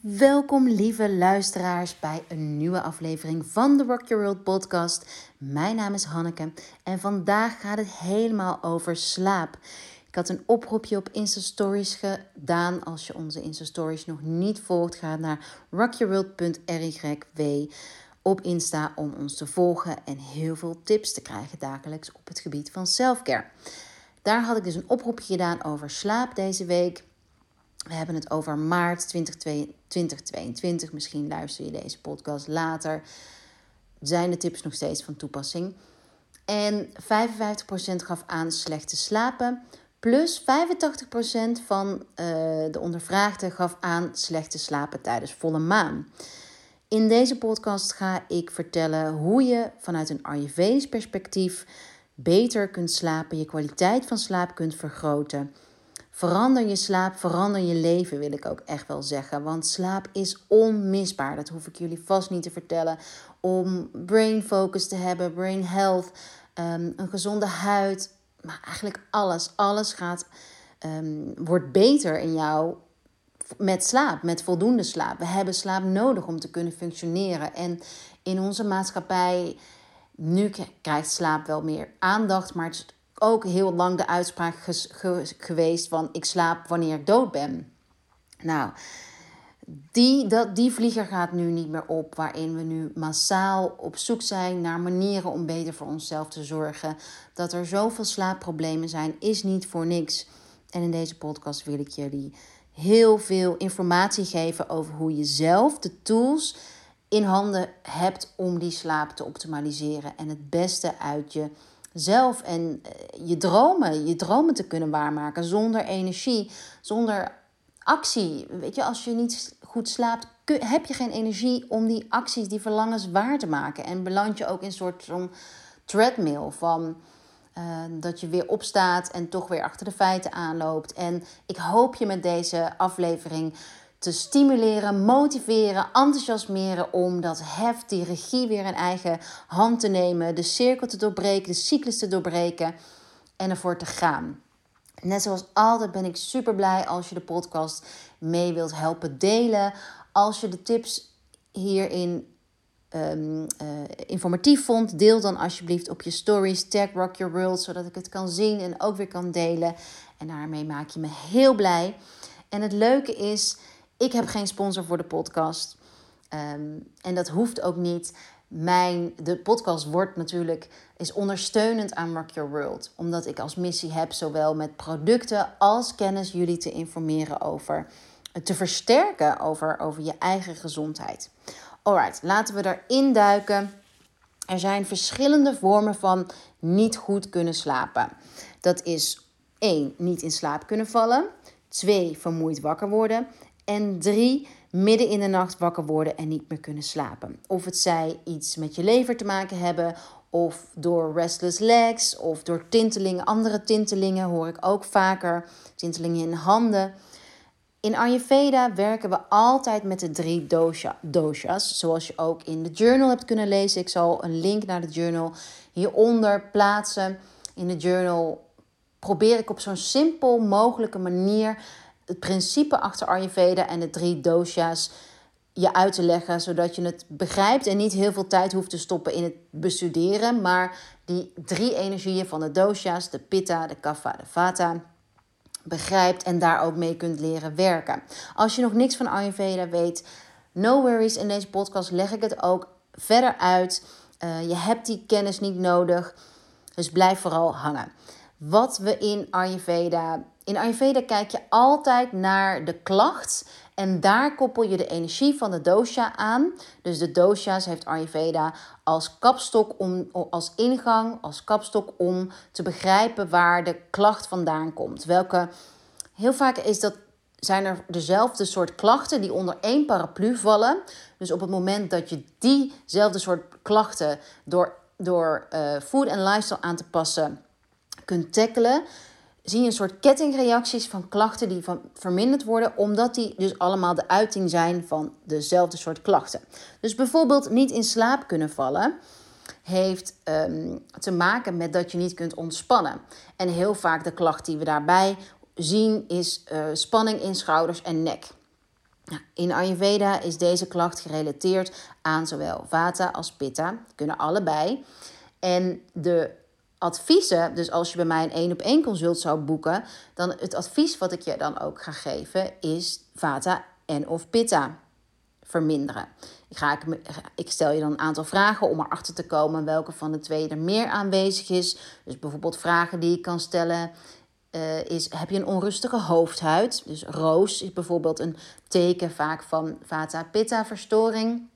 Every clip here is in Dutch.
Welkom lieve luisteraars bij een nieuwe aflevering van de Rock Your World podcast. Mijn naam is Hanneke en vandaag gaat het helemaal over slaap. Ik had een oproepje op Insta Stories gedaan. Als je onze Insta Stories nog niet volgt, ga naar rockyourworld.ryw op Insta om ons te volgen en heel veel tips te krijgen dagelijks op het gebied van selfcare. Daar had ik dus een oproepje gedaan over slaap deze week. We hebben het over maart 2022. Misschien luister je deze podcast later. Zijn de tips nog steeds van toepassing? En 55% gaf aan slecht te slapen. Plus 85% van uh, de ondervraagden gaf aan slecht te slapen tijdens volle maan. In deze podcast ga ik vertellen hoe je vanuit een Ayurvedisch perspectief beter kunt slapen, je kwaliteit van slaap kunt vergroten. Verander je slaap, verander je leven, wil ik ook echt wel zeggen. Want slaap is onmisbaar. Dat hoef ik jullie vast niet te vertellen. Om brain focus te hebben, brain health, um, een gezonde huid. Maar eigenlijk alles, alles gaat, um, wordt beter in jou met slaap, met voldoende slaap. We hebben slaap nodig om te kunnen functioneren. En in onze maatschappij, nu krijgt slaap wel meer aandacht, maar het ook heel lang de uitspraak geweest van ik slaap wanneer ik dood ben. Nou, die, dat, die vlieger gaat nu niet meer op, waarin we nu massaal op zoek zijn naar manieren om beter voor onszelf te zorgen. Dat er zoveel slaapproblemen zijn, is niet voor niks. En in deze podcast wil ik jullie heel veel informatie geven over hoe je zelf de tools in handen hebt om die slaap te optimaliseren en het beste uit je zelf en eh, je dromen, je dromen te kunnen waarmaken zonder energie, zonder actie. Weet je, als je niet goed slaapt, heb je geen energie om die acties, die verlangens waar te maken. En beland je ook in een soort van treadmill van uh, dat je weer opstaat en toch weer achter de feiten aanloopt. En ik hoop je met deze aflevering te stimuleren, motiveren, enthousiasmeren om dat heft, die regie weer in eigen hand te nemen, de cirkel te doorbreken, de cyclus te doorbreken en ervoor te gaan. Net zoals altijd ben ik super blij als je de podcast mee wilt helpen delen. Als je de tips hierin um, informatief vond, deel dan alsjeblieft op je stories. Tag Rock Your World, zodat ik het kan zien en ook weer kan delen. En daarmee maak je me heel blij. En het leuke is, ik heb geen sponsor voor de podcast. Ehm, en dat hoeft ook niet. Mijn, de podcast wordt natuurlijk is ondersteunend aan Rock Your World. Omdat ik als missie heb zowel met producten als kennis jullie te informeren over, te versterken over, over je eigen gezondheid. Alright, laten we erin duiken. Er zijn verschillende vormen van niet goed kunnen slapen. Dat is 1. Niet in slaap kunnen vallen. 2. Vermoeid wakker worden. En drie, midden in de nacht wakker worden en niet meer kunnen slapen. Of het zij iets met je lever te maken hebben, of door restless legs, of door tintelingen, andere tintelingen hoor ik ook vaker. Tintelingen in handen. In Ayurveda werken we altijd met de drie dosha, doshas, zoals je ook in de journal hebt kunnen lezen. Ik zal een link naar de journal hieronder plaatsen. In de journal probeer ik op zo'n simpel mogelijke manier het principe achter Ayurveda en de drie dosha's je uit te leggen, zodat je het begrijpt en niet heel veel tijd hoeft te stoppen in het bestuderen, maar die drie energieën van de dosha's, de pitta, de kapha, de vata, begrijpt en daar ook mee kunt leren werken. Als je nog niks van Ayurveda weet, no worries, in deze podcast leg ik het ook verder uit. Uh, je hebt die kennis niet nodig, dus blijf vooral hangen. Wat we in Ayurveda in Ayurveda kijk je altijd naar de klacht en daar koppel je de energie van de dosha aan. Dus de dosha's heeft Ayurveda als kapstok om, als ingang, als kapstok om te begrijpen waar de klacht vandaan komt. Welke heel vaak is dat zijn er dezelfde soort klachten die onder één paraplu vallen. Dus op het moment dat je diezelfde soort klachten door, door uh, food en lifestyle aan te passen kunt tackelen, zie je een soort kettingreacties van klachten die van verminderd worden, omdat die dus allemaal de uiting zijn van dezelfde soort klachten. Dus bijvoorbeeld niet in slaap kunnen vallen heeft um, te maken met dat je niet kunt ontspannen. En heel vaak de klacht die we daarbij zien is uh, spanning in schouders en nek. In Ayurveda is deze klacht gerelateerd aan zowel Vata als Pitta. Kunnen allebei. En de adviezen, dus als je bij mij een één op één consult zou boeken, dan het advies wat ik je dan ook ga geven is Vata en of Pitta verminderen. Ik, ga, ik stel je dan een aantal vragen om erachter te komen welke van de twee er meer aanwezig is. Dus bijvoorbeeld vragen die ik kan stellen uh, is: heb je een onrustige hoofdhuid? Dus roos is bijvoorbeeld een teken vaak van vata-pitta-verstoring.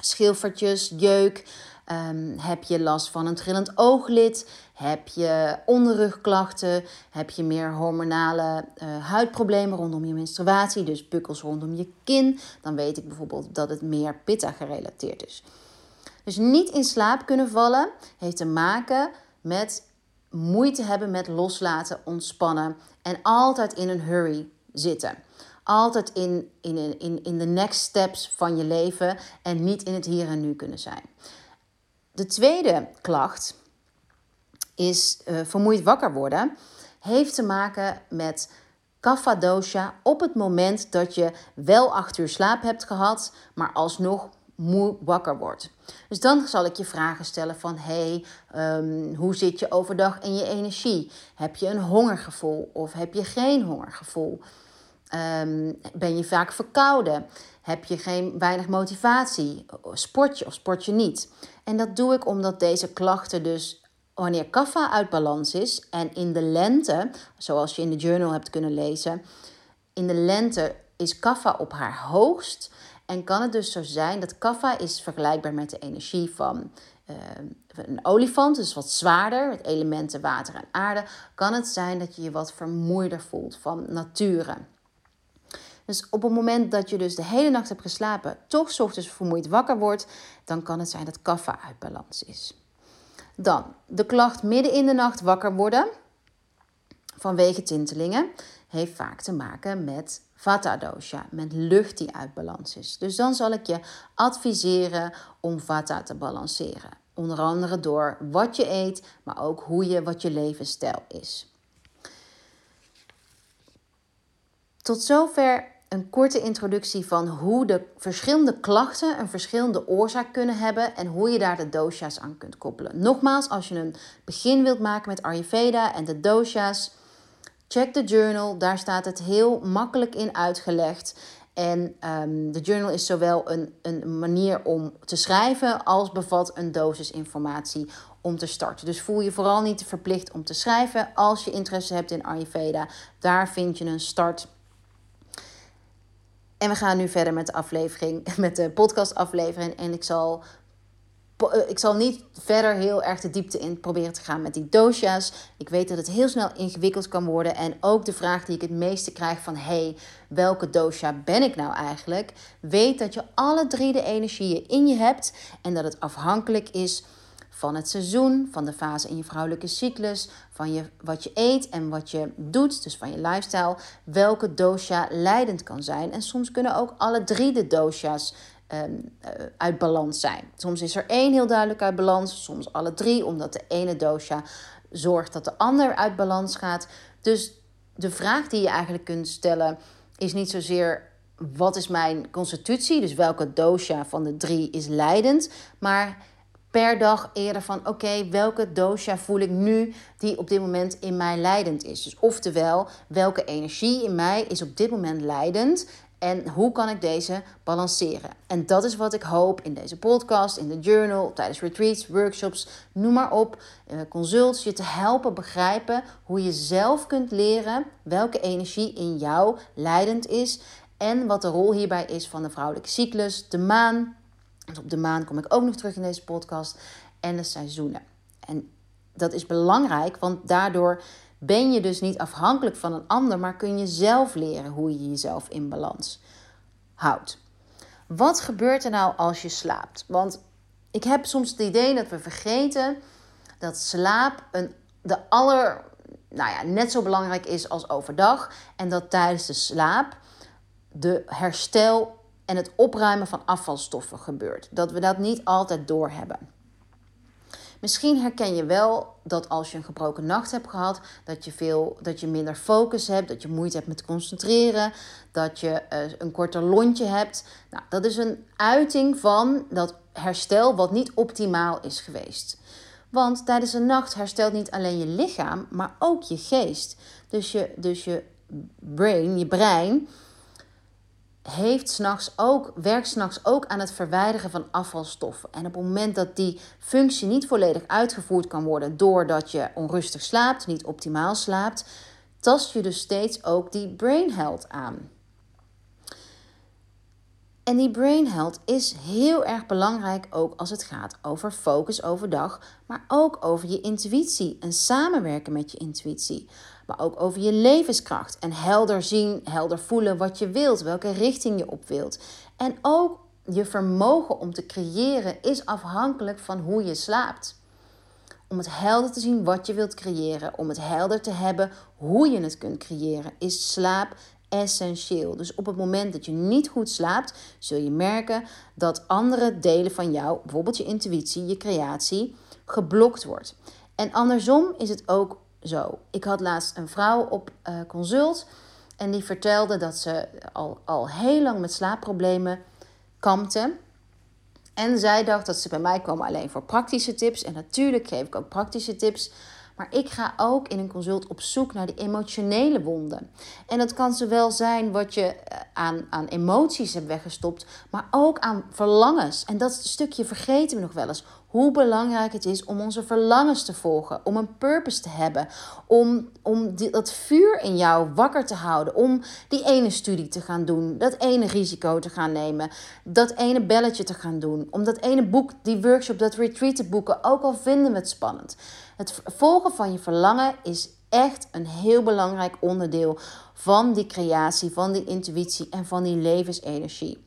Schilfertjes, jeuk. Um, heb je last van een trillend ooglid? Heb je onderrugklachten? Heb je meer hormonale uh, huidproblemen rondom je menstruatie? Dus bukkels rondom je kin? Dan weet ik bijvoorbeeld dat het meer pitta gerelateerd is. Dus niet in slaap kunnen vallen heeft te maken met moeite hebben met loslaten, ontspannen en altijd in een hurry zitten. Altijd in, in, in, in de next steps van je leven en niet in het hier en nu kunnen zijn. De tweede klacht is uh, vermoeid wakker worden. Heeft te maken met kapha dosha op het moment dat je wel acht uur slaap hebt gehad, maar alsnog moe wakker wordt. Dus dan zal ik je vragen stellen van hey, um, hoe zit je overdag in je energie? Heb je een hongergevoel of heb je geen hongergevoel? Um, ben je vaak verkouden? Heb je geen weinig motivatie? Sport je of sport je niet? En dat doe ik omdat deze klachten dus wanneer kaffa uit balans is en in de lente, zoals je in de journal hebt kunnen lezen, in de lente is kaffa op haar hoogst en kan het dus zo zijn dat kaffa is vergelijkbaar met de energie van uh, een olifant, dus wat zwaarder, met elementen water en aarde, kan het zijn dat je je wat vermoeider voelt van nature. Dus op het moment dat je dus de hele nacht hebt geslapen, toch ochtends vermoeid wakker wordt, dan kan het zijn dat kaffa uit balans is. Dan de klacht midden in de nacht wakker worden vanwege tintelingen heeft vaak te maken met vata dosha, met lucht die uit balans is. Dus dan zal ik je adviseren om vata te balanceren. Onder andere door wat je eet, maar ook hoe je, wat je levensstijl is. Tot zover een korte introductie van hoe de verschillende klachten een verschillende oorzaak kunnen hebben en hoe je daar de dosha's aan kunt koppelen. Nogmaals, als je een begin wilt maken met Ayurveda en de dosha's, check de journal. Daar staat het heel makkelijk in uitgelegd. En um, de journal is zowel een, een manier om te schrijven als bevat een dosis informatie om te starten. Dus voel je vooral niet verplicht om te schrijven als je interesse hebt in Ayurveda. Daar vind je een start en we gaan nu verder met de aflevering, met de podcastaflevering. En ik zal, eh, ik zal niet verder heel erg de diepte in proberen te gaan met die dosha's. Ik weet dat het heel snel ingewikkeld kan worden. En ook de vraag die ik het meeste krijg van... hey, welke dosha ben ik nou eigenlijk? Weet dat je alle drie de energieën in je hebt. En dat het afhankelijk is van het seizoen, van de fase in je vrouwelijke cyclus, van je, wat je eet en wat je doet, dus van je lifestyle, welke dosha leidend kan zijn. En soms kunnen ook alle drie de dosha's um, uit balans zijn. Soms is er één heel duidelijk uit balans, soms alle drie, omdat de ene dosha zorgt dat de ander uit balans gaat. Dus de vraag die je eigenlijk kunt stellen is niet zozeer wat is mijn constitutie, dus welke dosha van de drie is leidend, maar per dag eerder van oké, welke dosha voel ik nu die op dit moment in mij leidend is. Dus oftewel, welke energie in mij is op dit moment leidend en hoe kan ik deze balanceren? En dat is wat ik hoop in deze podcast, in de journal, tijdens retreats, workshops, noem maar op, uh, consults, je te helpen begrijpen hoe je zelf kunt leren welke energie in jou leidend is en wat de rol hierbij is van de vrouwelijke cyclus, de maan, op de maan kom ik ook nog terug in deze podcast. En de seizoenen. En dat is belangrijk, want daardoor ben je dus niet afhankelijk van een ander, maar kun je zelf leren hoe je jezelf in balans houdt. Wat gebeurt er nou als je slaapt? Want ik heb soms het idee dat we vergeten dat slaap een, de aller, nou ja, net zo belangrijk is als overdag. En dat tijdens de slaap de herstel en het opruimen van afvalstoffen gebeurt. Dat we dat niet altijd doorhebben. Misschien herken je wel dat als je een gebroken nacht hebt gehad, dat je, veel, dat je minder focus hebt, dat je moeite hebt met concentreren, dat je uh, een korter lontje hebt. Nou, dat is een uiting van dat herstel wat niet optimaal is geweest. Want tijdens een nacht herstelt niet alleen je lichaam, maar ook je geest. Dus je, dus je brain, je brein, heeft s'nachts ook, werkt s'nachts ook aan het verwijderen van afvalstoffen. En op het moment dat die functie niet volledig uitgevoerd kan worden doordat je onrustig slaapt, niet optimaal slaapt, tast je dus steeds ook die brain health aan. En die brain health is heel erg belangrijk ook als het gaat over focus overdag, maar ook over je intuïtie en samenwerken met je intuïtie. Maar ook over je levenskracht en helder zien, helder voelen wat je wilt, welke richting je op wilt. En ook je vermogen om te creëren is afhankelijk van hoe je slaapt. Om het helder te zien wat je wilt creëren, om het helder te hebben hoe je het kunt creëren, is slaap essentieel. Dus op het moment dat je niet goed slaapt, zul je merken dat andere delen van jou, bijvoorbeeld je intuïtie, je creatie, geblokt wordt. En andersom is het ook zo. Ik had laatst een vrouw op uh, consult en die vertelde dat ze al, al heel lang met slaapproblemen kampte. En zij dacht dat ze bij mij kwam alleen voor praktische tips. En natuurlijk geef ik ook praktische tips. Maar ik ga ook in een consult op zoek naar die emotionele wonden. En dat kan zowel zijn wat je eh, aan, aan emoties hebt weggestopt, maar ook aan verlangens. En dat stukje vergeten we nog wel eens. Hoe belangrijk het is om onze verlangens te volgen, om een purpose te hebben, om, om die, dat vuur in jou wakker te houden, om die ene studie te gaan doen, dat ene risico te gaan nemen, dat ene belletje te gaan doen, om dat ene boek, die workshop, dat retreat te boeken, ook al vinden we het spannend. Het volgen van je verlangen is echt een heel belangrijk onderdeel van die creatie, van die intuïtie en van die levensenergie.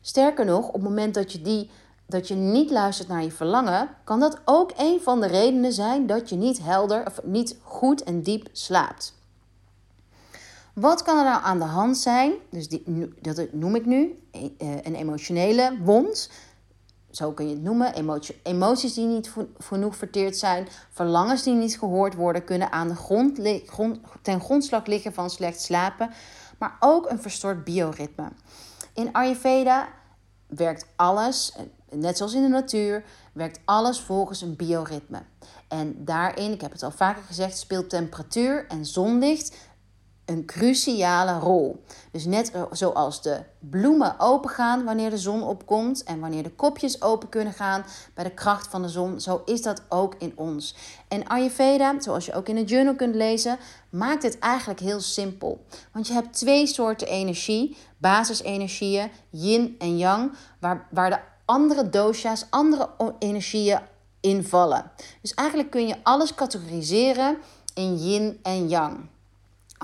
Sterker nog, op het moment dat je, die, dat je niet luistert naar je verlangen, kan dat ook een van de redenen zijn dat je niet helder of niet goed en diep slaapt. Wat kan er nou aan de hand zijn? Dus die, dat noem ik nu eh, een emotionele wond zo kun je het noemen, emoties die niet genoeg verteerd zijn, verlangens die niet gehoord worden, kunnen aan de grond, ten grondslag liggen van slecht slapen, maar ook een verstoord bioritme. In Ayurveda werkt alles, net zoals in de natuur, werkt alles volgens een bioritme. En daarin, ik heb het al vaker gezegd, speelt temperatuur en zonlicht een cruciale rol. Dus net zoals de bloemen opengaan wanneer de zon opkomt en wanneer de kopjes open kunnen gaan bij de kracht van de zon, zo is dat ook in ons. En Ayurveda, zoals je ook in het journal kunt lezen, maakt het eigenlijk heel simpel. Want je hebt twee soorten energie, basisenergieën, yin en yang, waar, waar de andere dosha's, andere energieën invallen. Dus eigenlijk kun je alles categoriseren in yin en yang.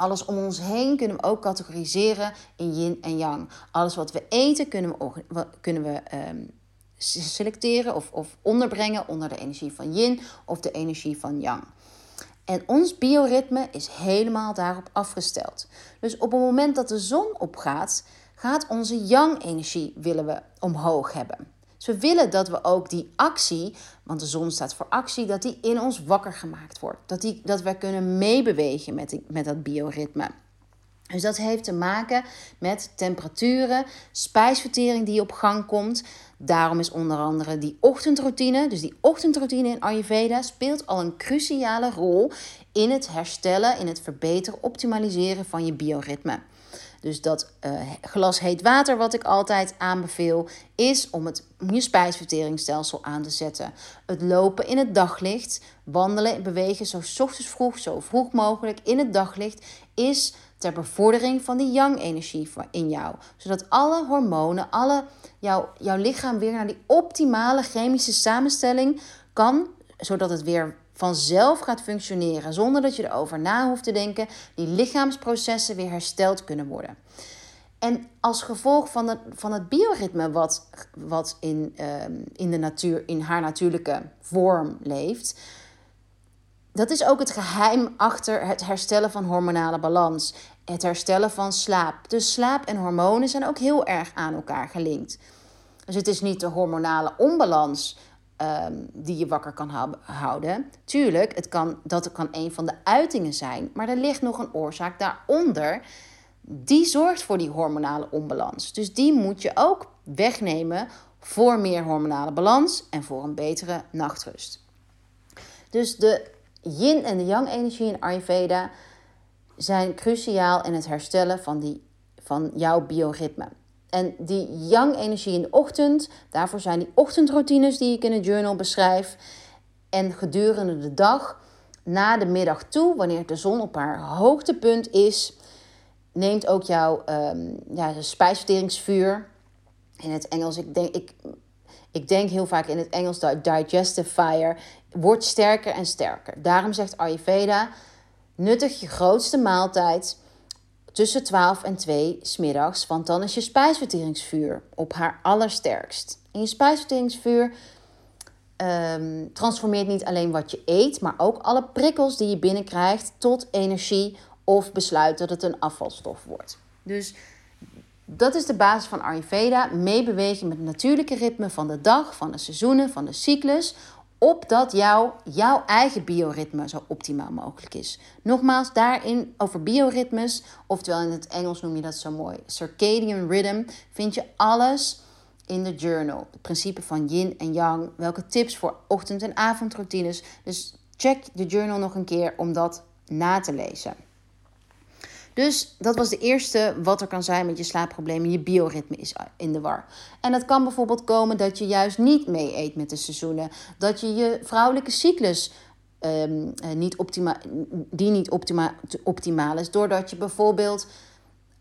Alles om ons heen kunnen we ook categoriseren in yin en yang. Alles wat we eten kunnen we, kunnen we ehm, selecteren of, of onderbrengen onder de energie van yin of de energie van yang. En ons bioritme is helemaal daarop afgesteld. Dus op het moment dat de zon opgaat, gaat onze yang-energie willen we omhoog hebben. We willen dat we ook die actie, want de zon staat voor actie, dat die in ons wakker gemaakt wordt. Dat, die, dat wij kunnen meebewegen met, met dat bioritme. Dus dat heeft te maken met temperaturen, spijsvertering die op gang komt. Daarom is onder andere die ochtendroutine, dus die ochtendroutine in Ayurveda, speelt al een cruciale rol in het herstellen, in het verbeteren, optimaliseren van je bioritme. Dus dat uh, glas heet water, wat ik altijd aanbeveel, is om het, je spijsverteringsstelsel aan te zetten. Het lopen in het daglicht, wandelen en bewegen zo ochtends vroeg, zo vroeg mogelijk in het daglicht, is ter bevordering van die yang-energie in jou. Zodat alle hormonen, alle, jouw, jouw lichaam weer naar die optimale chemische samenstelling kan, zodat het weer vanzelf gaat functioneren zonder dat je erover na hoeft te denken, die lichaamsprocessen weer hersteld kunnen worden. En als gevolg van het, van het bioritme wat, wat in, ehm, in de natuur, in haar natuurlijke vorm leeft, dat is ook het geheim achter het herstellen van hormonale balans. Het herstellen van slaap. Dus slaap en hormonen zijn ook heel erg aan elkaar gelinkt. Dus het is niet de hormonale onbalans ehm, die je wakker kan houden. Tuurlijk, het kan, dat kan een van de uitingen zijn, maar er ligt nog een oorzaak daaronder. Die zorgt voor die hormonale onbalans. Dus die moet je ook wegnemen voor meer hormonale balans en voor een betere nachtrust. Dus de yin en de yang energie in Ayurveda zijn cruciaal in het herstellen van, die, van jouw bioritme. En die yang-energie in de ochtend, daarvoor zijn die ochtendroutines die ik in het journal beschrijf. En gedurende de dag, na de middag toe, wanneer de zon op haar hoogtepunt is, neemt ook jouw um, ja, spijsverteringsvuur. In het Engels, ik denk, ik, ik denk heel vaak in het Engels dat digestive fire wordt sterker en sterker. Daarom zegt Ayurveda: nuttig je grootste maaltijd tussen 12 en 2 smiddags, want dan is je spijsverteringsvuur op haar allersterkst. En je spijsverteringsvuur um, transformeert niet alleen wat je eet, maar ook alle prikkels die je binnenkrijgt tot energie of besluit dat het een afvalstof wordt. Dus dat is de basis van Ayurveda. Meebewegen met het natuurlijke ritme van de dag, van de seizoenen, van de cyclus opdat jouw, jouw eigen bioritme zo optimaal mogelijk is. Nogmaals, daarin over bioritmes, oftewel in het Engels noem je dat zo mooi, circadian rhythm, vind je alles in de journal. Het principe van yin en yang, welke tips voor ochtend- en avondroutines. Dus check de journal nog een keer om dat na te lezen. Dus dat was de eerste wat er kan zijn met je slaapproblemen. Je bioritme is in de war. En dat kan bijvoorbeeld komen dat je juist niet mee eet met de seizoenen. Dat je je vrouwelijke cyclus um, niet optima die niet optima optimaal is. Doordat je bijvoorbeeld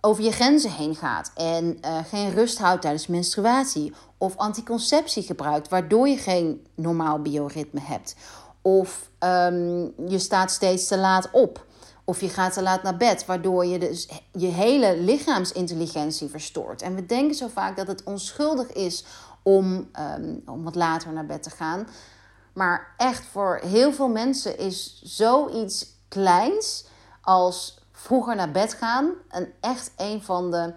over je grenzen heen gaat en uh, geen rust houdt tijdens menstruatie. Of anticonceptie gebruikt, waardoor je geen normaal bioritme hebt. Of um, je staat steeds te laat op. Of je gaat te laat naar bed, waardoor je dus je hele lichaamsintelligentie verstoort. En we denken zo vaak dat het onschuldig is om, ehm, om wat later naar bed te gaan. Maar echt voor heel veel mensen is zoiets kleins als vroeger naar bed gaan een echt een van de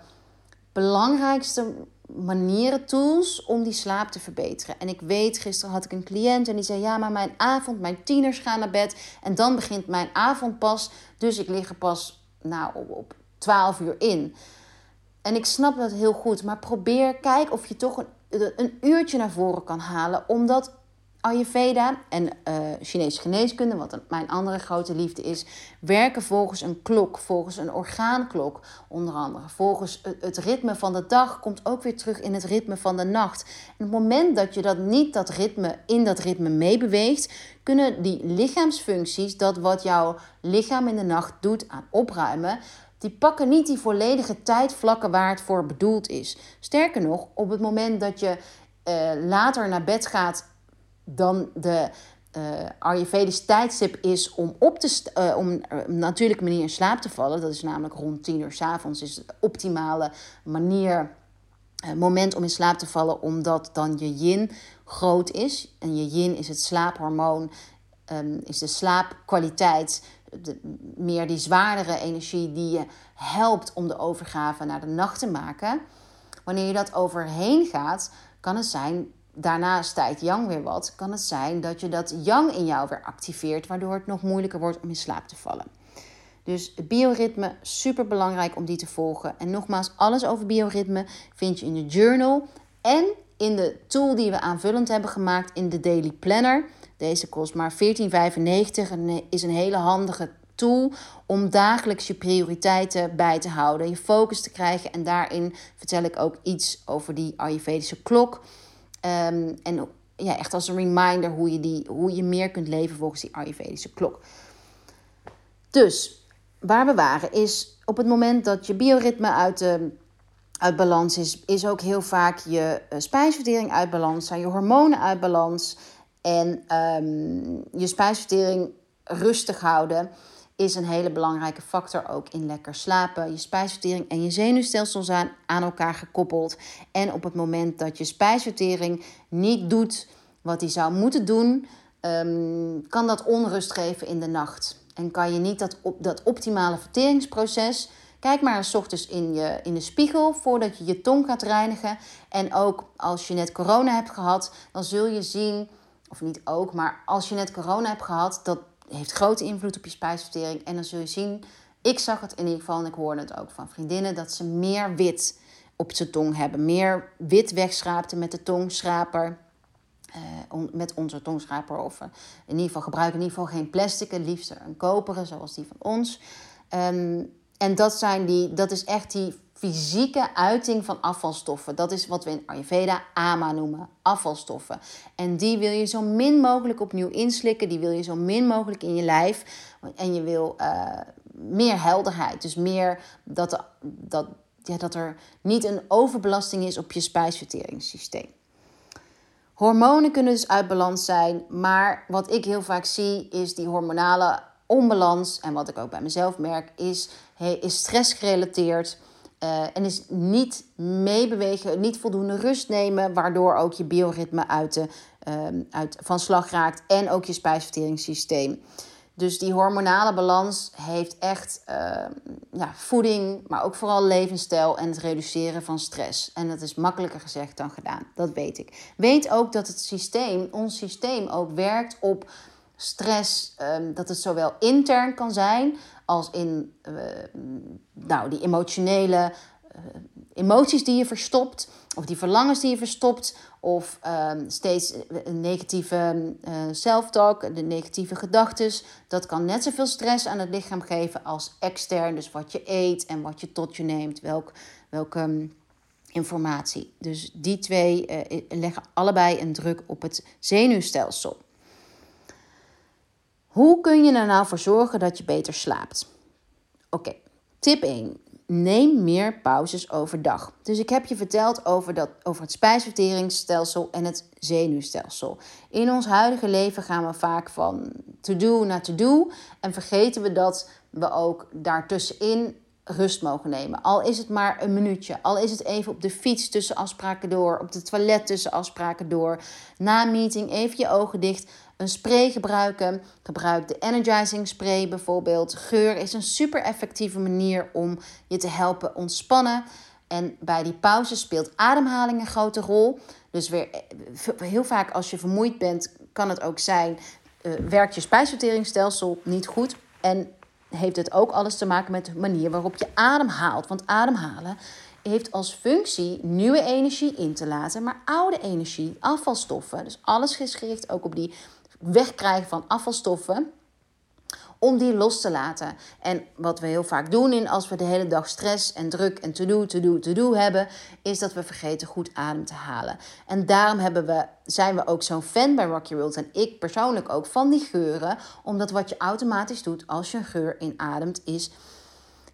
belangrijkste manieren, tools om die slaap te verbeteren. En ik weet, gisteren had ik een cliënt en die zei: Ja, maar mijn avond, mijn tieners gaan naar bed en dan begint mijn avond pas. Dus ik lig er pas nou, op, op 12 uur in. En ik snap dat heel goed, maar probeer, kijk of je toch een, een uurtje naar voren kan halen, omdat Ayurveda en uh, Chinese geneeskunde, wat mijn andere grote liefde is, werken volgens een klok, volgens een orgaanklok onder andere. Volgens het ritme van de dag komt ook weer terug in het ritme van de nacht. En op het moment dat je dat niet dat ritme, in dat ritme meebeweegt, kunnen die lichaamsfuncties, dat wat jouw lichaam in de nacht doet aan opruimen, die pakken niet die volledige tijdvlakken waar het voor bedoeld is. Sterker nog, op het moment dat je uh, later naar bed gaat dan de uh, Ayurvedisch tijdstip is om op te uh, om op natuurlijke manier in slaap te vallen. Dat is namelijk rond 10 uur s avonds is de optimale manier, moment om in slaap te vallen, omdat dan je yin groot is. En je yin is het slaaphormoon, um, is de slaapkwaliteit, meer die zwaardere energie die je helpt om de overgave naar de nacht te maken. Wanneer je dat overheen gaat, kan het zijn daarna stijgt yang weer wat, kan het zijn dat je dat yang in jou weer activeert, waardoor het nog moeilijker wordt om in slaap te vallen. Dus bioritme, super belangrijk om die te volgen. En nogmaals, alles over bioritme vind je in de journal en in de tool die we aanvullend hebben gemaakt in de Daily Planner. Deze kost maar 14,95 en is een hele handige tool om dagelijks je prioriteiten bij te houden, je focus te krijgen. En daarin vertel ik ook iets over die Ayurvedische klok. Um, en ja, echt als een reminder hoe je, die, hoe je meer kunt leven volgens die Ayurvedische klok. Dus waar we waren is op het moment dat je bioritme uit, de, uit balans is, is ook heel vaak je uh, spijsvertering uit balans, zijn je hormonen uit balans en um, je spijsvertering rustig houden is een hele belangrijke factor ook in lekker slapen. Je spijsvertering en je zenuwstelsel zijn aan elkaar gekoppeld. En op het moment dat je spijsvertering niet doet wat hij zou moeten doen, ehm, kan dat onrust geven in de nacht. En kan je niet dat, op, dat optimale verteringsproces. Kijk maar eens ochtends in, je, in de spiegel voordat je je tong gaat reinigen. En ook als je net corona hebt gehad, dan zul je zien of niet ook, maar als je net corona hebt gehad, dat heeft grote invloed op je spijsvertering. En dan zul je zien, ik zag het in ieder geval en ik hoorde het ook van vriendinnen, dat ze meer wit op zijn tong hebben. Meer wit wegschraapte met de tongschraper. Uh, met onze tongschraper. Of in ieder geval gebruik in ieder geval geen plastic. Liefst een koperen, zoals die van ons. Um, en dat, zijn die, dat is echt die fysieke uiting van afvalstoffen. Dat is wat we in Ayurveda AMA noemen, afvalstoffen. En die wil je zo min mogelijk opnieuw inslikken. Die wil je zo min mogelijk in je lijf. En je wil uh, meer helderheid. Dus meer dat, dat, ja, dat er niet een overbelasting is op je spijsverteringssysteem. Hormonen kunnen dus uit balans zijn, maar wat ik heel vaak zie is die hormonale onbalans. En wat ik ook bij mezelf merk, is, is stress gerelateerd. Uh, en is niet meebewegen, niet voldoende rust nemen, waardoor ook je bioritme uit de, uh, uit, van slag raakt en ook je spijsverteringssysteem. Dus die hormonale balans heeft echt uh, ja, voeding, maar ook vooral levensstijl en het reduceren van stress. En dat is makkelijker gezegd dan gedaan, dat weet ik. Weet ook dat het systeem, ons systeem ook werkt op stress, um, dat het zowel intern kan zijn als in uh, nou, die emotionele uh, emoties die je verstopt, of die verlangens die je verstopt, of um, steeds een negatieve uh, self-talk, de negatieve gedachten. Dat kan net zoveel stress aan het lichaam geven als extern, dus wat je eet en wat je tot je neemt, welk, welke um, informatie. Dus die twee leggen allebei een druk op het zenuwstelsel. Hoe kun je er nou voor zorgen dat je beter slaapt? Oké, tip 1. Neem meer pauzes overdag. Dus ik heb je verteld over, dat, over het spijsverteringsstelsel en het zenuwstelsel. In ons huidige leven gaan we vaak van to-do naar to-do en vergeten we dat we ook daartussenin rust mogen nemen. Al is het maar een minuutje, al is het even op de fiets tussen afspraken door, op de toilet tussen afspraken door, na meeting even je ogen dicht, een spray gebruiken. Gebruik de energizing spray bijvoorbeeld. Geur is een super effectieve manier om je te helpen ontspannen. En bij die pauze speelt ademhaling een grote rol. Dus weer heel vaak als je vermoeid bent, kan het ook zijn, uh, werkt je spijsverteringsstelsel niet goed. En heeft het ook alles te maken met de manier waarop je ademhaalt. Want ademhalen heeft als functie nieuwe energie in te laten, maar oude energie, afvalstoffen. Dus alles is gericht ook op die wegkrijgen van afvalstoffen om die los te laten. En wat we heel vaak doen in als we de hele dag stress en druk en to-do, to-do, to-do hebben, is dat we vergeten goed adem te halen. En daarom hebben we, zijn we ook zo'n fan bij Rocky World en ik persoonlijk ook van die geuren, omdat wat je automatisch doet als je een geur inademt is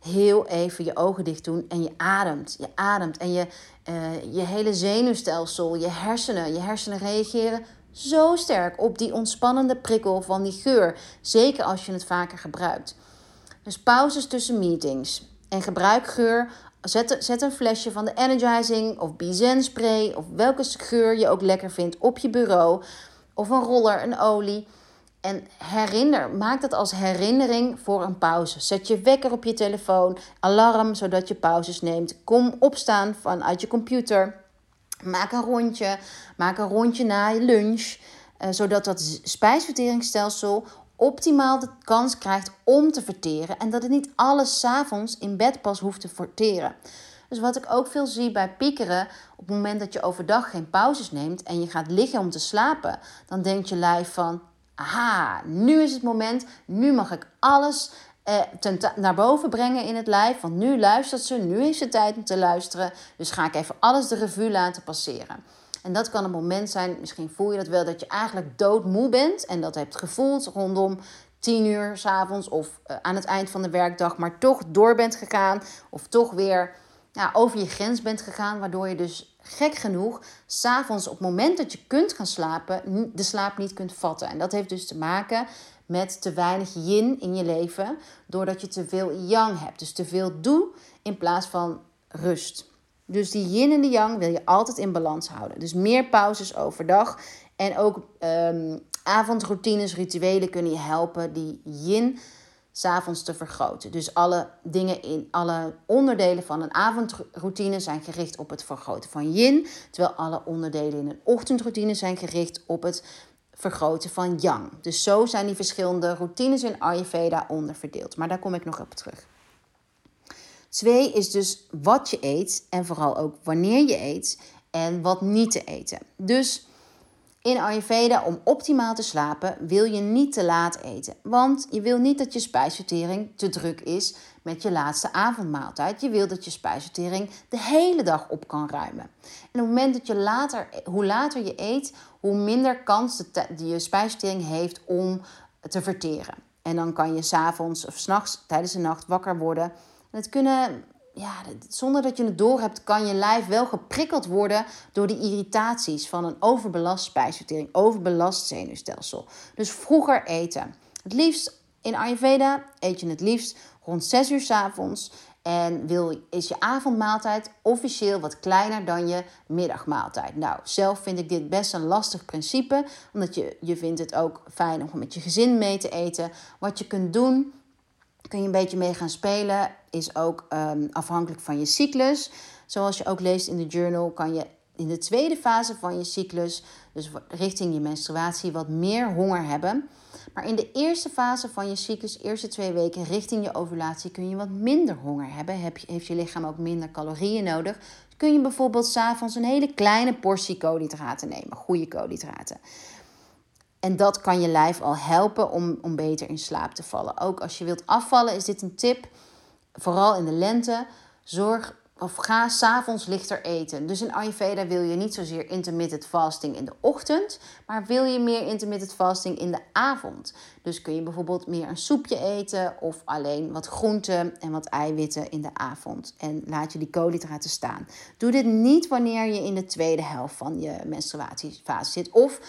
heel even je ogen dicht doen en je ademt. Je ademt en je, uh, je hele zenuwstelsel, je hersenen, je hersenen reageren zo sterk op die ontspannende prikkel van die geur. Zeker als je het vaker gebruikt. Dus pauzes tussen meetings. En gebruik geur. Zet, zet een flesje van de Energizing of Bizen spray of welke geur je ook lekker vindt op je bureau. Of een roller, een olie. En herinner, maak dat als herinnering voor een pauze. Zet je wekker op je telefoon, alarm zodat je pauzes neemt. Kom opstaan vanuit je computer. Maak een rondje. Maak een rondje na je lunch. Uh, zodat dat spijsverteringsstelsel optimaal de kans krijgt om te verteren. En dat het niet alles s'avonds in bed pas hoeft te verteren. Dus wat ik ook veel zie bij piekeren, op het moment dat je overdag geen pauzes neemt en je gaat liggen om te slapen, dan denkt je lijf van, aha, nu is het moment, nu mag ik alles eh, naar boven brengen in het lijf. Want nu luistert ze, nu is het tijd om te luisteren. Dus ga ik even alles de revue laten passeren. En dat kan een moment zijn, misschien voel je dat wel, dat je eigenlijk doodmoe bent. En dat hebt gevoeld rondom 10 uur s'avonds of uh, aan het eind van de werkdag. Maar toch door bent gegaan. Of toch weer ja, over je grens bent gegaan. Waardoor je dus gek genoeg s'avonds op het moment dat je kunt gaan slapen, de slaap niet kunt vatten. En dat heeft dus te maken met te weinig yin in je leven, doordat je te veel yang hebt. Dus te veel doe in plaats van rust. Dus die yin en de yang wil je altijd in balans houden. Dus meer pauzes overdag en ook um, avondroutines, rituelen kunnen je helpen die yin s'avonds te vergroten. Dus alle dingen in alle onderdelen van een avondroutine zijn gericht op het vergroten van yin, terwijl alle onderdelen in een ochtendroutine zijn gericht op het vergroten van yang. Dus zo zijn die verschillende routines in Ayurveda onderverdeeld. Maar daar kom ik nog op terug. Twee is dus wat je eet en vooral ook wanneer je eet en wat niet te eten. Dus in Ayurveda, om optimaal te slapen, wil je niet te laat eten. Want je wil niet dat je spijsvertering te druk is met je laatste avondmaaltijd. Je wil dat je spijsvertering de hele dag op kan ruimen. En op het moment dat je later, hoe later je eet, hoe minder kans je spijsvertering heeft om te verteren. En dan kan je s'avonds of s'nachts tijdens de nacht wakker worden. En het kunnen ja, zonder dat je het doorhebt, kan je lijf wel geprikkeld worden door die irritaties van een overbelast spijsvertering, overbelast zenuwstelsel. Dus vroeger eten. Het liefst in Ayurveda eet je het liefst rond 6 uur s avonds. En wil, is je avondmaaltijd officieel wat kleiner dan je middagmaaltijd. Nou, zelf vind ik dit best een lastig principe. Omdat je, je vindt het ook fijn om met je gezin mee te eten. Wat je kunt doen kun je een beetje mee gaan spelen. Is ook ehm, afhankelijk van je cyclus. Zoals je ook leest in de journal, kan je in de tweede fase van je cyclus, dus richting je menstruatie, wat meer honger hebben. Maar in de eerste fase van je cyclus, eerste twee weken richting je ovulatie, kun je wat minder honger hebben. Heb je, heeft je lichaam ook minder calorieën nodig. kun je bijvoorbeeld s'avonds een hele kleine portie koolhydraten nemen, goede koolhydraten. En dat kan je lijf al helpen om, om beter in slaap te vallen. Ook als je wilt afvallen is dit een tip. Vooral in de lente. Zorg of ga s'avonds lichter eten. Dus in Ayurveda wil je niet zozeer intermittent fasting in de ochtend, maar wil je meer intermittent fasting in de avond. Dus kun je bijvoorbeeld meer een soepje eten of alleen wat groenten en wat eiwitten in de avond. En laat je die koolhydraten staan. Doe dit niet wanneer je in de tweede helft van je menstruatiefase zit of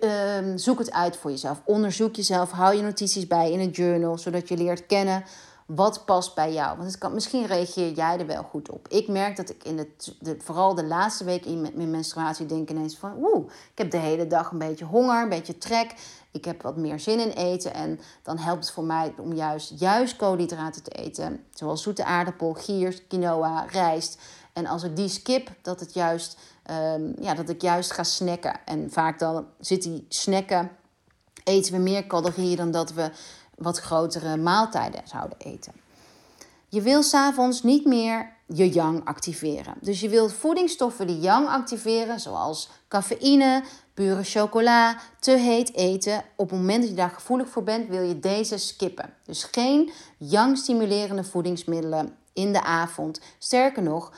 Ehm, zoek het uit voor jezelf. Onderzoek jezelf. Hou je notities bij in een journal, zodat je leert kennen wat past bij jou. Want het kan, misschien reageer jij er wel goed op. Ik merk dat ik in de, vooral de laatste week in mijn menstruatie denk ineens van... Oeh, ik heb de hele dag een beetje honger, een beetje trek. Ik heb wat meer zin in eten. En dan helpt het voor mij om juist, juist koolhydraten te eten. Zoals zoete aardappel, giers, quinoa, rijst. En als ik die skip, dat, het juist, um, ja, dat ik juist ga snacken. En vaak dan zit die snacken, eten we meer calorieën dan dat we wat grotere maaltijden zouden eten. Je wil s'avonds niet meer je yang activeren. Dus je wilt voedingsstoffen die yang activeren, zoals cafeïne, pure chocola, te heet eten. Op het moment dat je daar gevoelig voor bent, wil je deze skippen. Dus geen yang-stimulerende voedingsmiddelen in de avond. Sterker nog,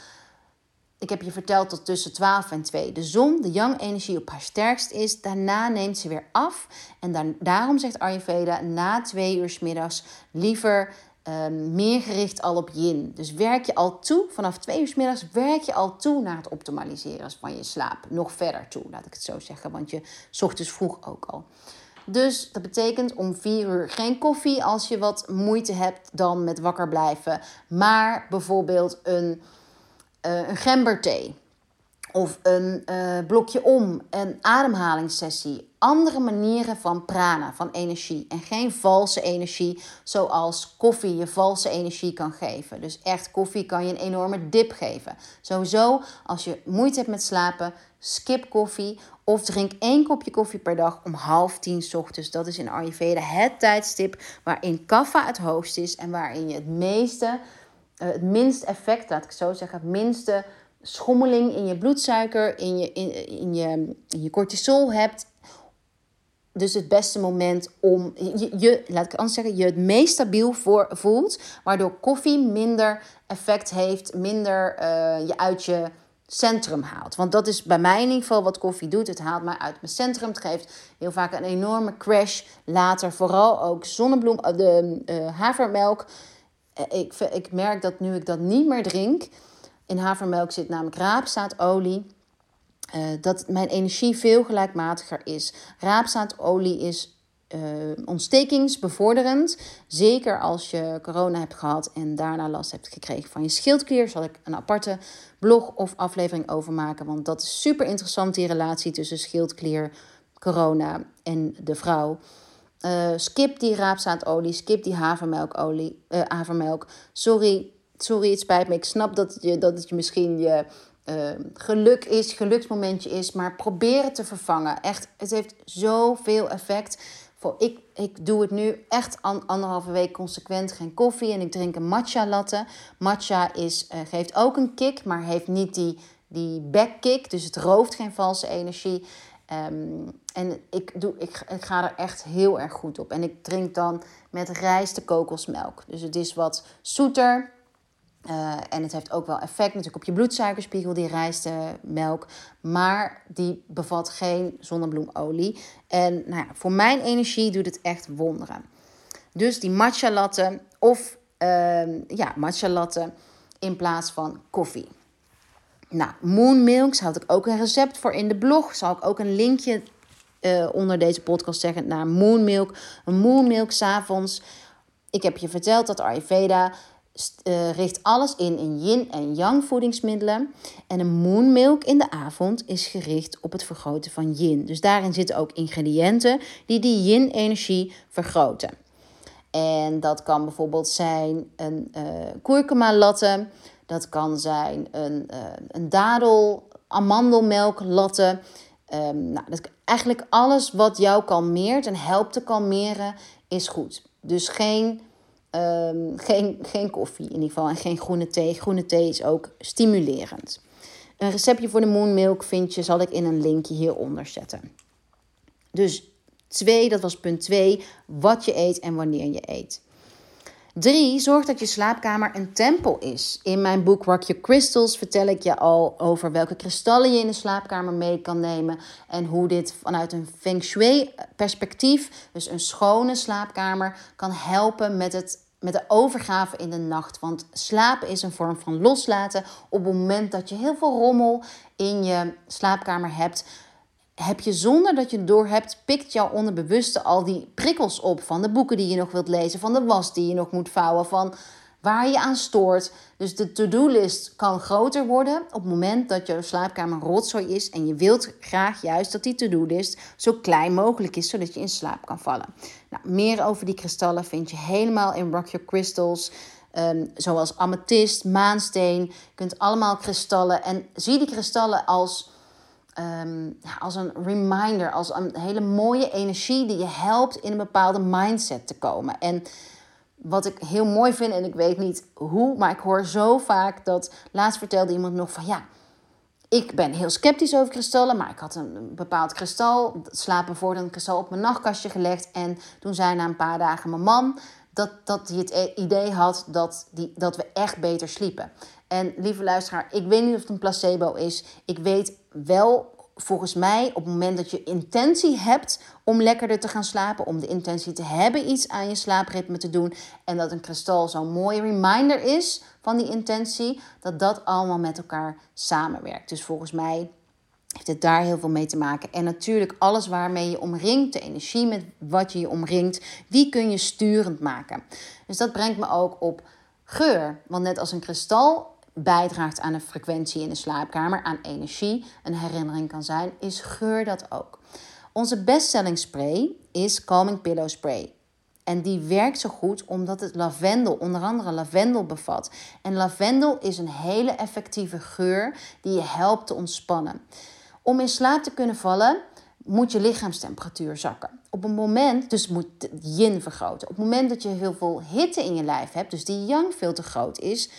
ik heb je verteld dat tussen 12 en 2 de zon, de yang-energie, op haar sterkst is. Daarna neemt ze weer af. En dan, daarom zegt Ayurveda na twee uur s middags liever um, meer gericht al op yin. Dus werk je al toe, vanaf twee uur s middags werk je al toe naar het optimaliseren van je slaap. Nog verder toe, laat ik het zo zeggen, want je zocht dus vroeg ook al. Dus dat betekent om vier uur geen koffie als je wat moeite hebt dan met wakker blijven. Maar bijvoorbeeld een uh, een gemberthee of een uh, blokje om, een ademhalingssessie. Andere manieren van prana, van energie. En geen valse energie, zoals koffie je valse energie kan geven. Dus echt, koffie kan je een enorme dip geven. Sowieso, als je moeite hebt met slapen, skip koffie. Of drink één kopje koffie per dag om half tien ochtends. Dat is in Ayurveda het tijdstip waarin kaffa het hoogst is. En waarin je het meeste het minst effect, laat ik zo zeggen, het minste schommeling in je bloedsuiker, in je, in, in je, in je cortisol hebt. Dus het beste moment om je, je, laat ik anders zeggen, je het meest stabiel voelt. Waardoor koffie minder effect heeft, minder uh, je uit je centrum haalt. Want dat is bij mij in ieder geval wat koffie doet. Het haalt mij uit mijn centrum. Het geeft heel vaak een enorme crash. Later vooral ook zonnebloem, de uh, havermelk eh, ik, ik merk dat nu ik dat niet meer drink, in havermelk zit namelijk raapzaadolie. Uh, dat mijn energie veel gelijkmatiger is. Raapzaadolie is uh, ontstekingsbevorderend. Zeker als je corona hebt gehad en daarna last hebt gekregen van je schildklier. Zal ik een aparte blog of aflevering over maken. Want dat is super interessant, die relatie tussen schildklier, corona en de vrouw. Uh, skip die raapzaadolie, skip die havermelkolie, uh, havermelk. Sorry, sorry, het spijt me. Ik snap dat, je, dat het je misschien je ehm, geluk is, geluksmomentje is. Maar probeer het te vervangen. Echt, het heeft zoveel effect. Voor, ik, ik doe het nu echt anderhalve week consequent geen koffie. En ik drink een matcha latte. Matcha is, geeft ook een kick, maar heeft niet die, die backkick. Dus het rooft geen valse energie. Um, en ik, doe, ik, ik ga er echt heel erg goed op. En ik drink dan met rijst de kokosmelk. Dus het is wat zoeter. Uh, en het heeft ook wel effect natuurlijk op je bloedsuikerspiegel, die rijstmelk. Maar die bevat geen zonnebloemolie. En nou ja, voor mijn energie doet het echt wonderen. Dus die matcha latte of uh, ja, matcha latte in plaats van koffie. Nou, Moon Milk houd ik ook een recept voor in de blog. Zal ik ook een linkje uh, onder deze podcast zeggen naar Moon Milk. Een Moon Milk s'avonds. Ik heb je verteld dat Ayurveda uh, richt alles in in yin en yang voedingsmiddelen. En een Moon Milk in de avond is gericht op het vergroten van yin. Dus daarin zitten ook ingrediënten die die yin-energie vergroten. En dat kan bijvoorbeeld zijn een uh, kurkuma latte. Dat kan zijn een, uh, een dadel, amandelmelk latte. Um, nou, dat, eigenlijk alles wat jou kalmeert en helpt te kalmeren is goed. Dus geen, um, geen, geen koffie in ieder geval en geen groene thee. Groene thee is ook stimulerend. Een receptje voor de Moon Milk vind je, zal ik in een linkje hieronder zetten. Dus twee, dat was punt 2, wat je eet en wanneer je eet. 3. Zorg dat je slaapkamer een tempel is. In mijn boek Rock Your Crystals vertel ik je al over welke kristallen je in de slaapkamer mee kan nemen. En hoe dit vanuit een feng shui perspectief, dus een schone slaapkamer, kan helpen met het met de overgave in de nacht. Want slapen is een vorm van loslaten. Op het moment dat je heel veel rommel in je slaapkamer hebt, heb je zonder dat je door hebt, pikt jouw onderbewuste al die prikkels op van de boeken die je nog wilt lezen, van de was die je nog moet vouwen, van waar je aan stoort. Dus de to-do-list kan groter worden op het moment dat je slaapkamer rotzooi is en je wilt graag juist dat die to-do-list zo klein mogelijk is, zodat je in slaap kan vallen. Nou, meer over die kristallen vind je helemaal in Rock Your Crystals. Um, zoals amethyst, maansteen. Je kunt allemaal kristallen en zie die kristallen als Ehm, als een reminder, als een hele mooie energie die je helpt in een bepaalde mindset te komen. En wat ik heel mooi vind, en ik weet niet hoe, maar ik hoor zo vaak dat. Laatst vertelde iemand nog van ja. Ik ben heel sceptisch over kristallen, maar ik had een bepaald kristal, slapen voor een kristal, op mijn nachtkastje gelegd. En toen zei na een paar dagen mijn man dat, dat hij het e-, idee had dat, die, dat we echt beter sliepen. En lieve luisteraar, ik weet niet of het een placebo is. Ik weet wel, volgens mij, op het moment dat je intentie hebt om lekkerder te gaan slapen, om de intentie te hebben iets aan je slaapritme te doen, en dat een kristal zo'n mooie reminder is van die intentie, dat dat allemaal met elkaar samenwerkt. Dus volgens mij heeft het daar heel veel mee te maken. En natuurlijk alles waarmee je omringt, de energie met wat je je omringt, die kun je sturend maken. Dus dat brengt me ook op geur. Want net als een kristal bijdraagt aan een frequentie in de slaapkamer, aan energie, een herinnering kan zijn, is geur dat ook. Onze bestselling spray is Calming Pillow Spray. En die werkt zo goed omdat het lavendel, onder andere lavendel bevat. En lavendel is een hele effectieve geur die je helpt te ontspannen. Om in slaap te kunnen vallen, moet je lichaamstemperatuur zakken. Op een moment, dus moet yin vergroten. Op het moment dat je heel veel hitte in je lijf hebt, dus die yang veel te groot is,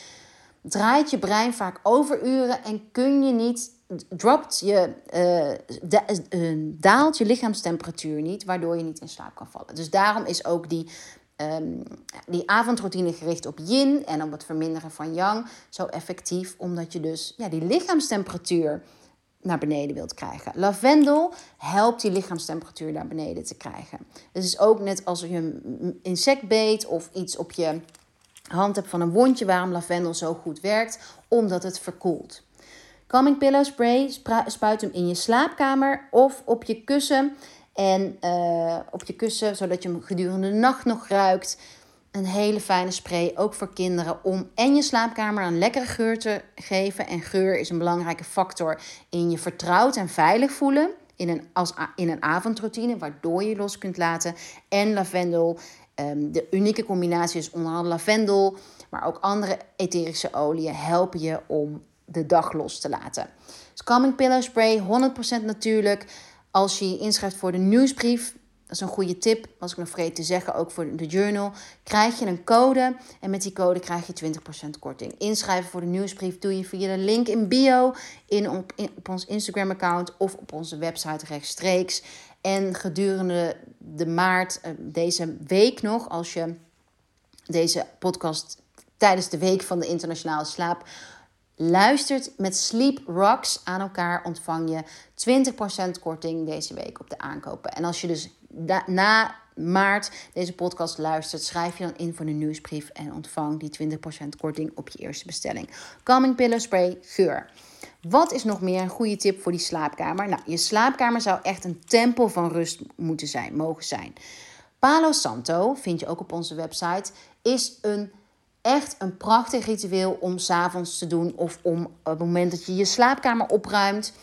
draait je brein vaak overuren en kun je niet, dropt je, uh, daalt je lichaamstemperatuur niet, waardoor je niet in slaap kan vallen. Dus daarom is ook die, um, die avondroutine gericht op yin en op het verminderen van yang zo effectief, omdat je dus ja, die lichaamstemperatuur naar beneden wilt krijgen. Lavendel helpt die lichaamstemperatuur naar beneden te krijgen. Het is ook net als je een insect beet of iets op je hand hebt van een wondje waarom lavendel zo goed werkt, omdat het verkoelt. Calming Pillow Spray spuit hem in je slaapkamer of op je kussen. En uh, op je kussen, zodat je hem gedurende de nacht nog ruikt. Een hele fijne spray, ook voor kinderen, om en je slaapkamer een lekkere geur te geven. En geur is een belangrijke factor in je vertrouwd en veilig voelen. In een, als, in een avondroutine, waardoor je los kunt laten. En lavendel Ehm, de unieke combinatie is onder andere lavendel, maar ook andere etherische oliën helpen je om de dag los te laten. Dus Calming Pillow Spray, 100% natuurlijk. Als je inschrijft voor de nieuwsbrief, dat is een goede tip, was ik nog vergeten te zeggen, ook voor de journal. Krijg je een code en met die code krijg je 20% korting. Inschrijven voor de nieuwsbrief doe je via de link in bio in, op, ons Instagram-account of op onze website rechtstreeks. En gedurende de maart, eh, deze week nog, als je deze podcast tijdens de week van de internationale slaap luistert met Sleep Rocks aan elkaar, ontvang je 20% korting deze week op de aankopen. En als je dus na maart deze podcast luistert, schrijf je dan in voor de nieuwsbrief en ontvang die 20% korting op je eerste bestelling. Calming Pillow Spray geur. Wat is nog meer een goede tip voor die slaapkamer? Nou, je slaapkamer zou echt een tempel van rust moeten zijn, mogen zijn. Palo Santo, vind je ook op onze website, is een echt een prachtig ritueel om s'avonds te doen of om op het moment dat je je slaapkamer opruimt,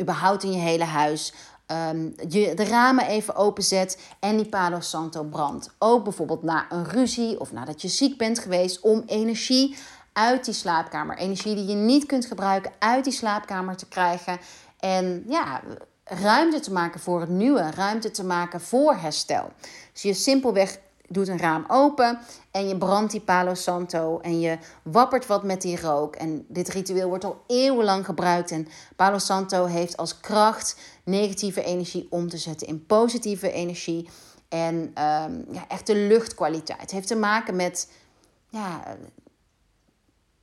überhaupt in je hele huis, um, je de ramen even openzet en die Palo Santo brandt. Ook bijvoorbeeld na een ruzie of nadat je ziek bent geweest om energie uit die slaapkamer, energie die je niet kunt gebruiken, uit die slaapkamer te krijgen. En ja, ruimte te maken voor het nieuwe, ruimte te maken voor herstel. Dus je simpelweg doet een raam open en je brandt die Palo Santo en je wappert wat met die rook. En dit ritueel wordt al eeuwenlang gebruikt en Palo Santo heeft als kracht negatieve energie om te zetten in positieve energie. En um, ja, echt de luchtkwaliteit. Het heeft te maken met ja,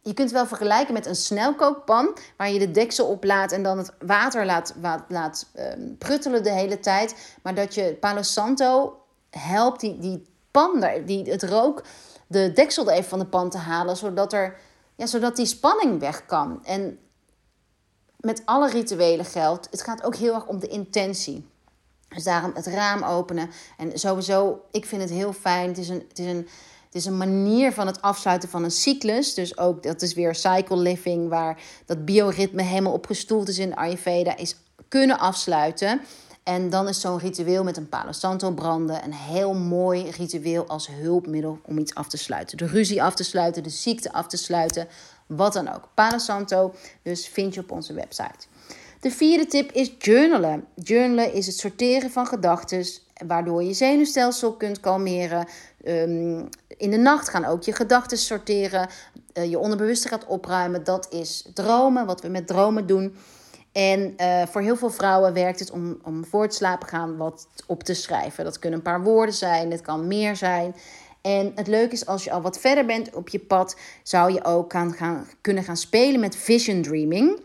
je kunt het wel vergelijken met een snelkookpan, waar je de deksel op laat en dan het water laat, laat, um, pruttelen de hele tijd. Maar dat je Palo Santo helpt die, die pan, die, het rook, de deksel er even van de pan te halen, zodat, er, ja, zodat die spanning weg kan. En met alle rituelen geldt, het gaat ook heel erg om de intentie. Dus daarom het raam openen. En sowieso, ik vind het heel fijn. Het is een, het is een het is een manier van het afsluiten van een cyclus. Dus ook dat is weer cycle living, waar dat bioritme helemaal opgestoeld is in Ayurveda, is kunnen afsluiten. En dan is zo'n ritueel met een Palo Santo branden een heel mooi ritueel als hulpmiddel om iets af te sluiten. De ruzie af te sluiten, de ziekte af te sluiten, wat dan ook. Palo Santo, dus vind je op onze website. De vierde tip is journalen. Journalen is het sorteren van gedachten, waardoor je zenuwstelsel kunt kalmeren. Ehm, in de nacht gaan ook je gedachten sorteren, uh, je onderbewuste gaat opruimen. Dat is dromen, wat we met dromen doen. En uh, voor heel veel vrouwen werkt het om, om voor het slapen gaan wat op te schrijven. Dat kunnen een paar woorden zijn, het kan meer zijn. En het leuke is, als je al wat verder bent op je pad, zou je ook gaan, kunnen gaan spelen met vision dreaming.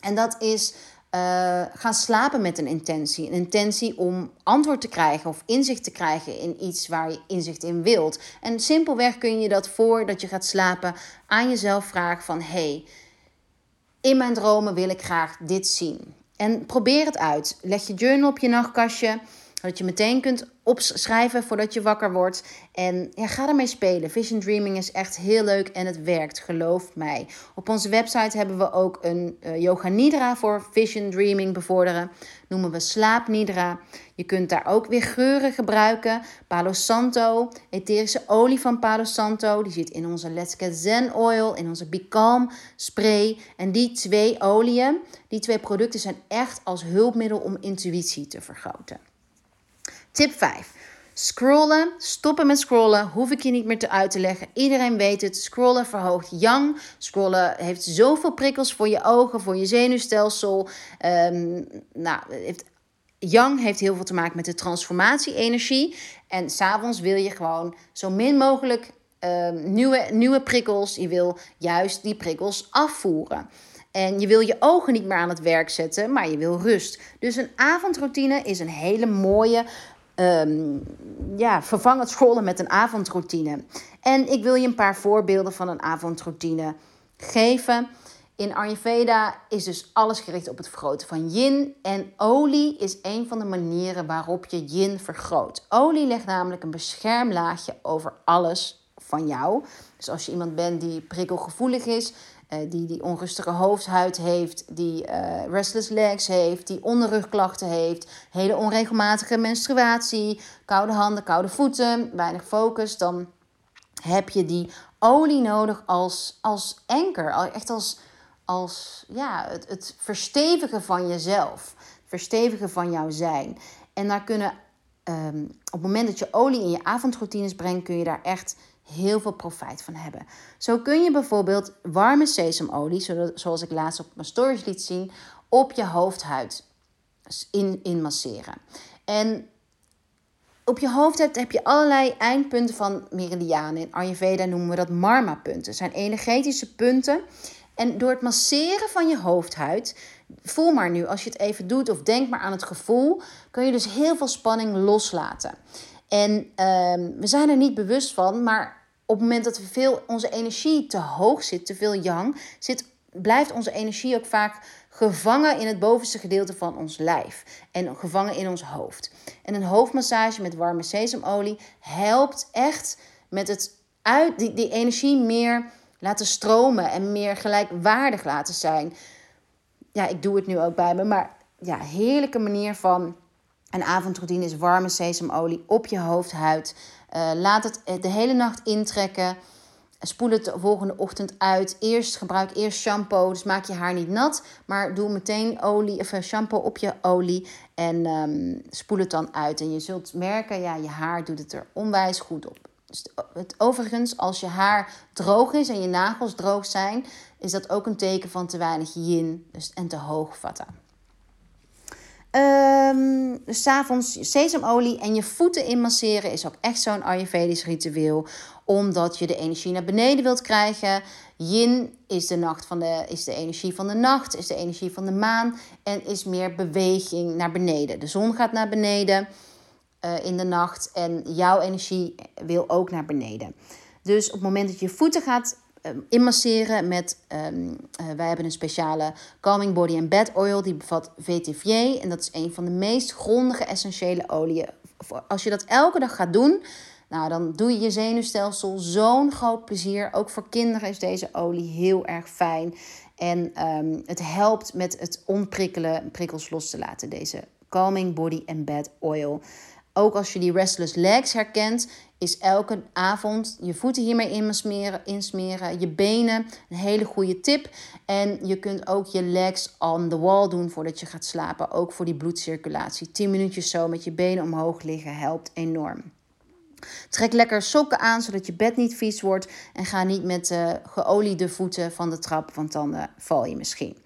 En dat is uh, gaan slapen met een intentie. Een intentie om antwoord te krijgen of inzicht te krijgen in iets waar je inzicht in wilt. En simpelweg kun je dat voordat je gaat slapen aan jezelf vragen van... hey, in mijn dromen wil ik graag dit zien. En probeer het uit. Leg je journal op je nachtkastje, zodat je meteen kunt opschrijven voordat je wakker wordt. En ja, ga ermee spelen. Vision Dreaming is echt heel leuk en het werkt, geloof mij. Op onze website hebben we ook een uh, Yoga Nidra voor Vision Dreaming bevorderen. Noemen we Slaap Nidra. Je kunt daar ook weer geuren gebruiken. Palo Santo, etherische olie van Palo Santo. Die zit in onze Let's Get Zen Oil, in onze Be Calm spray. En die twee oliën, die twee producten zijn echt als hulpmiddel om intuïtie te vergroten. Tip 5. Scrollen, stoppen met scrollen, hoef ik je niet meer te uit te leggen. Iedereen weet het. Scrollen verhoogt yang. Scrollen heeft zoveel prikkels voor je ogen, voor je zenuwstelsel. Um, nou, heeft, yang heeft heel veel te maken met de transformatie-energie. En s'avonds wil je gewoon zo min mogelijk um, nieuwe, nieuwe prikkels. Je wil juist die prikkels afvoeren. En je wil je ogen niet meer aan het werk zetten, maar je wil rust. Dus een avondroutine is een hele mooie um, ja, vervang het scrollen met een avondroutine. En ik wil je een paar voorbeelden van een avondroutine geven. In Ayurveda is dus alles gericht op het vergroten van yin. En olie is een van de manieren waarop je yin vergroot. Olie legt namelijk een beschermlaagje over alles van jou. Dus als je iemand bent die prikkelgevoelig is, die die onrustige hoofdhuid heeft, die uh, restless legs heeft, die onderrugklachten heeft, hele onregelmatige menstruatie, koude handen, koude voeten, weinig focus, dan heb je die olie nodig als, als anker, echt als, als ja, het, het verstevigen van jezelf. Verstevigen van jouw zijn. En daar kunnen, ehm, op het moment dat je olie in je avondroutines brengt, kun je daar echt heel veel profijt van hebben. Zo kun je bijvoorbeeld warme sesamolie, zoals ik laatst op mijn stories liet zien, op je hoofdhuid in, in masseren. En op je hoofd heb je allerlei eindpunten van meridianen. In Ayurveda noemen we dat marma-punten. Zijn energetische punten. En door het masseren van je hoofdhuid, voel maar nu als je het even doet of denk maar aan het gevoel, kun je dus heel veel spanning loslaten. En ehm, we zijn er niet bewust van, maar op het moment dat we veel onze energie te hoog zit, te veel yang, zit, blijft onze energie ook vaak gevangen in het bovenste gedeelte van ons lijf en gevangen in ons hoofd. En een hoofdmassage met warme sesamolie helpt echt met het uit die, die energie meer laten stromen en meer gelijkwaardig laten zijn. Ja, ik doe het nu ook bij me, maar ja, heerlijke manier van een avondroutine is warme sesamolie op je hoofdhuid. Uh, laat het de hele nacht intrekken. Spoel het de volgende ochtend uit. Eerst gebruik eerst shampoo. Dus maak je haar niet nat. Maar doe meteen olie of eh, shampoo op je olie. En um, spoel het dan uit. En je zult merken, ja, je haar doet het er onwijs goed op. Dus het, overigens, als je haar droog is en je nagels droog zijn, is dat ook een teken van te weinig yin dus, en te hoog vatten. Um, dus s'avonds sesamolie en je voeten inmasseren is ook echt zo'n Ayurvedisch ritueel. Omdat je de energie naar beneden wilt krijgen. Yin is de, nacht van de, is de energie van de nacht, is de energie van de maan. En is meer beweging naar beneden. De zon gaat naar beneden uh, in de nacht. En jouw energie wil ook naar beneden. Dus op het moment dat je voeten gaat inmasseren met, um, uh, wij hebben een speciale Calming Body and Bed Oil, die bevat VTVJ. En dat is een van de meest grondige essentiële oliën. Als je dat elke dag gaat doen, nou, dan doe je je zenuwstelsel zo'n groot plezier. Ook voor kinderen is deze olie heel erg fijn. En um, het helpt met het onprikkelen, prikkels los te laten. Deze Calming Body and Bed Oil. Ook als je die restless legs herkent, is elke avond je voeten hiermee insmeren, insmeren, je benen, een hele goede tip. En je kunt ook je legs on the wall doen voordat je gaat slapen, ook voor die bloedcirculatie. 10 minuutjes zo met je benen omhoog liggen helpt enorm. Trek lekker sokken aan zodat je bed niet vies wordt en ga niet met uh, geoliede voeten van de trap, want dan uh, val je misschien.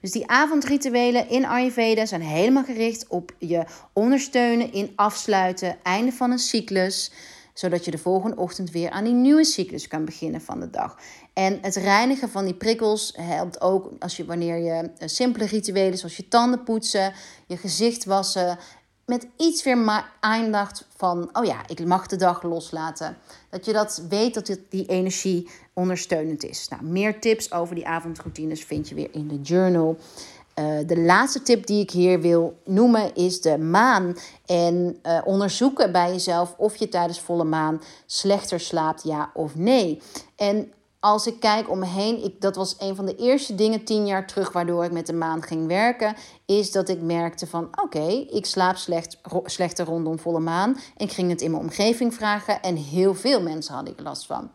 Dus die avondrituelen in Ayurveda zijn helemaal gericht op je ondersteunen in afsluiten, einde van een cyclus zodat je de volgende ochtend weer aan die nieuwe cyclus kan beginnen van de dag. En het reinigen van die prikkels helpt ook als je wanneer je eh, simpele rituelen zoals je tanden poetsen, je gezicht wassen, met iets weer aandacht van, oh ja, ik mag de dag loslaten. Dat je dat weet dat die energie ondersteunend is. Nou, meer tips over die avondroutines vind je weer in de journal. Uh, de laatste tip die ik hier wil noemen is de maan. En uh, onderzoeken bij jezelf of je tijdens volle maan slechter slaapt, ja of nee. En als ik kijk om me heen, ik, dat was een van de eerste dingen tien jaar terug waardoor ik met de maan ging werken, is dat ik merkte van oké, ik slaap slecht, slechter rondom volle maan. Ik ging het in mijn omgeving vragen en heel veel mensen hadden ik last van.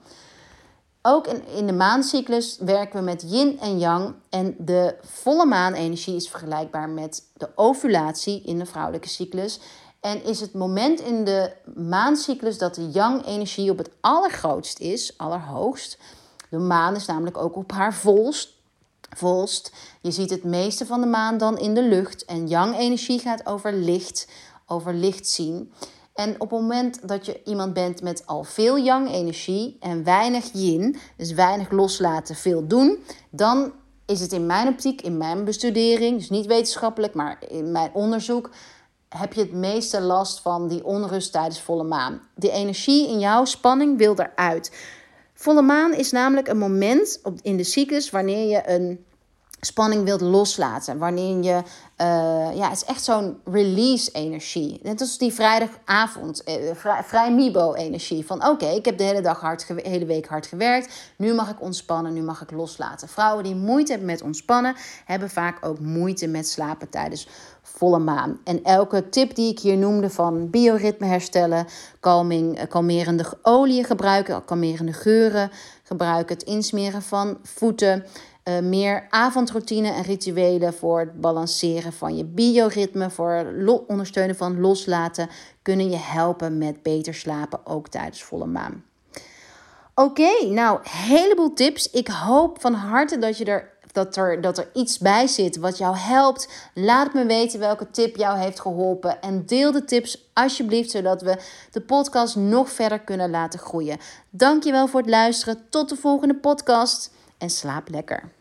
Ook in, in de maancyclus werken we met yin en yang. En de volle maanenergie is vergelijkbaar met de ovulatie in de vrouwelijke cyclus. En is het moment in de maancyclus dat de yang-energie op het allergrootst is, allerhoogst. De maan is namelijk ook op haar volst. volst. Je ziet het meeste van de maan dan in de lucht. En yang-energie gaat over licht, over licht zien. En op het moment dat je iemand bent met al veel yang-energie en weinig yin, dus weinig loslaten, veel doen, dan is het in mijn optiek, in mijn bestudering, dus niet wetenschappelijk, maar in mijn onderzoek, heb je het meeste last van die onrust tijdens volle maan. De energie in jouw spanning wil eruit. Volle maan is namelijk een moment in de cyclus wanneer je een spanning wilt loslaten. Wanneer je, uh, ja, het is echt zo'n release-energie. Net als die vrijdagavond, vrij, vrij Mibo-energie. Van oké, ik heb de hele, dag hard hele week hard gewerkt. Nu mag ik ontspannen, nu mag ik loslaten. Vrouwen die moeite hebben met ontspannen, hebben vaak ook moeite met slapen tijdens volle maan. En elke tip die ik hier noemde van bioritme herstellen, kalming, eh, kalmerende oliën gebruiken, kalmerende geuren gebruiken, het insmeren van voeten uh, meer avondroutine en rituelen voor het balanceren van je bioritme, voor ondersteunen van loslaten, kunnen je helpen met beter slapen, ook tijdens volle maan. Oké, nou, heleboel tips. Ik hoop van harte dat je er dat er, dat er iets bij zit wat jou helpt. Laat me weten welke tip jou heeft geholpen. En deel de tips alsjeblieft, zodat we de podcast nog verder kunnen laten groeien. Dankjewel voor het luisteren. Tot de volgende podcast en slaap lekker.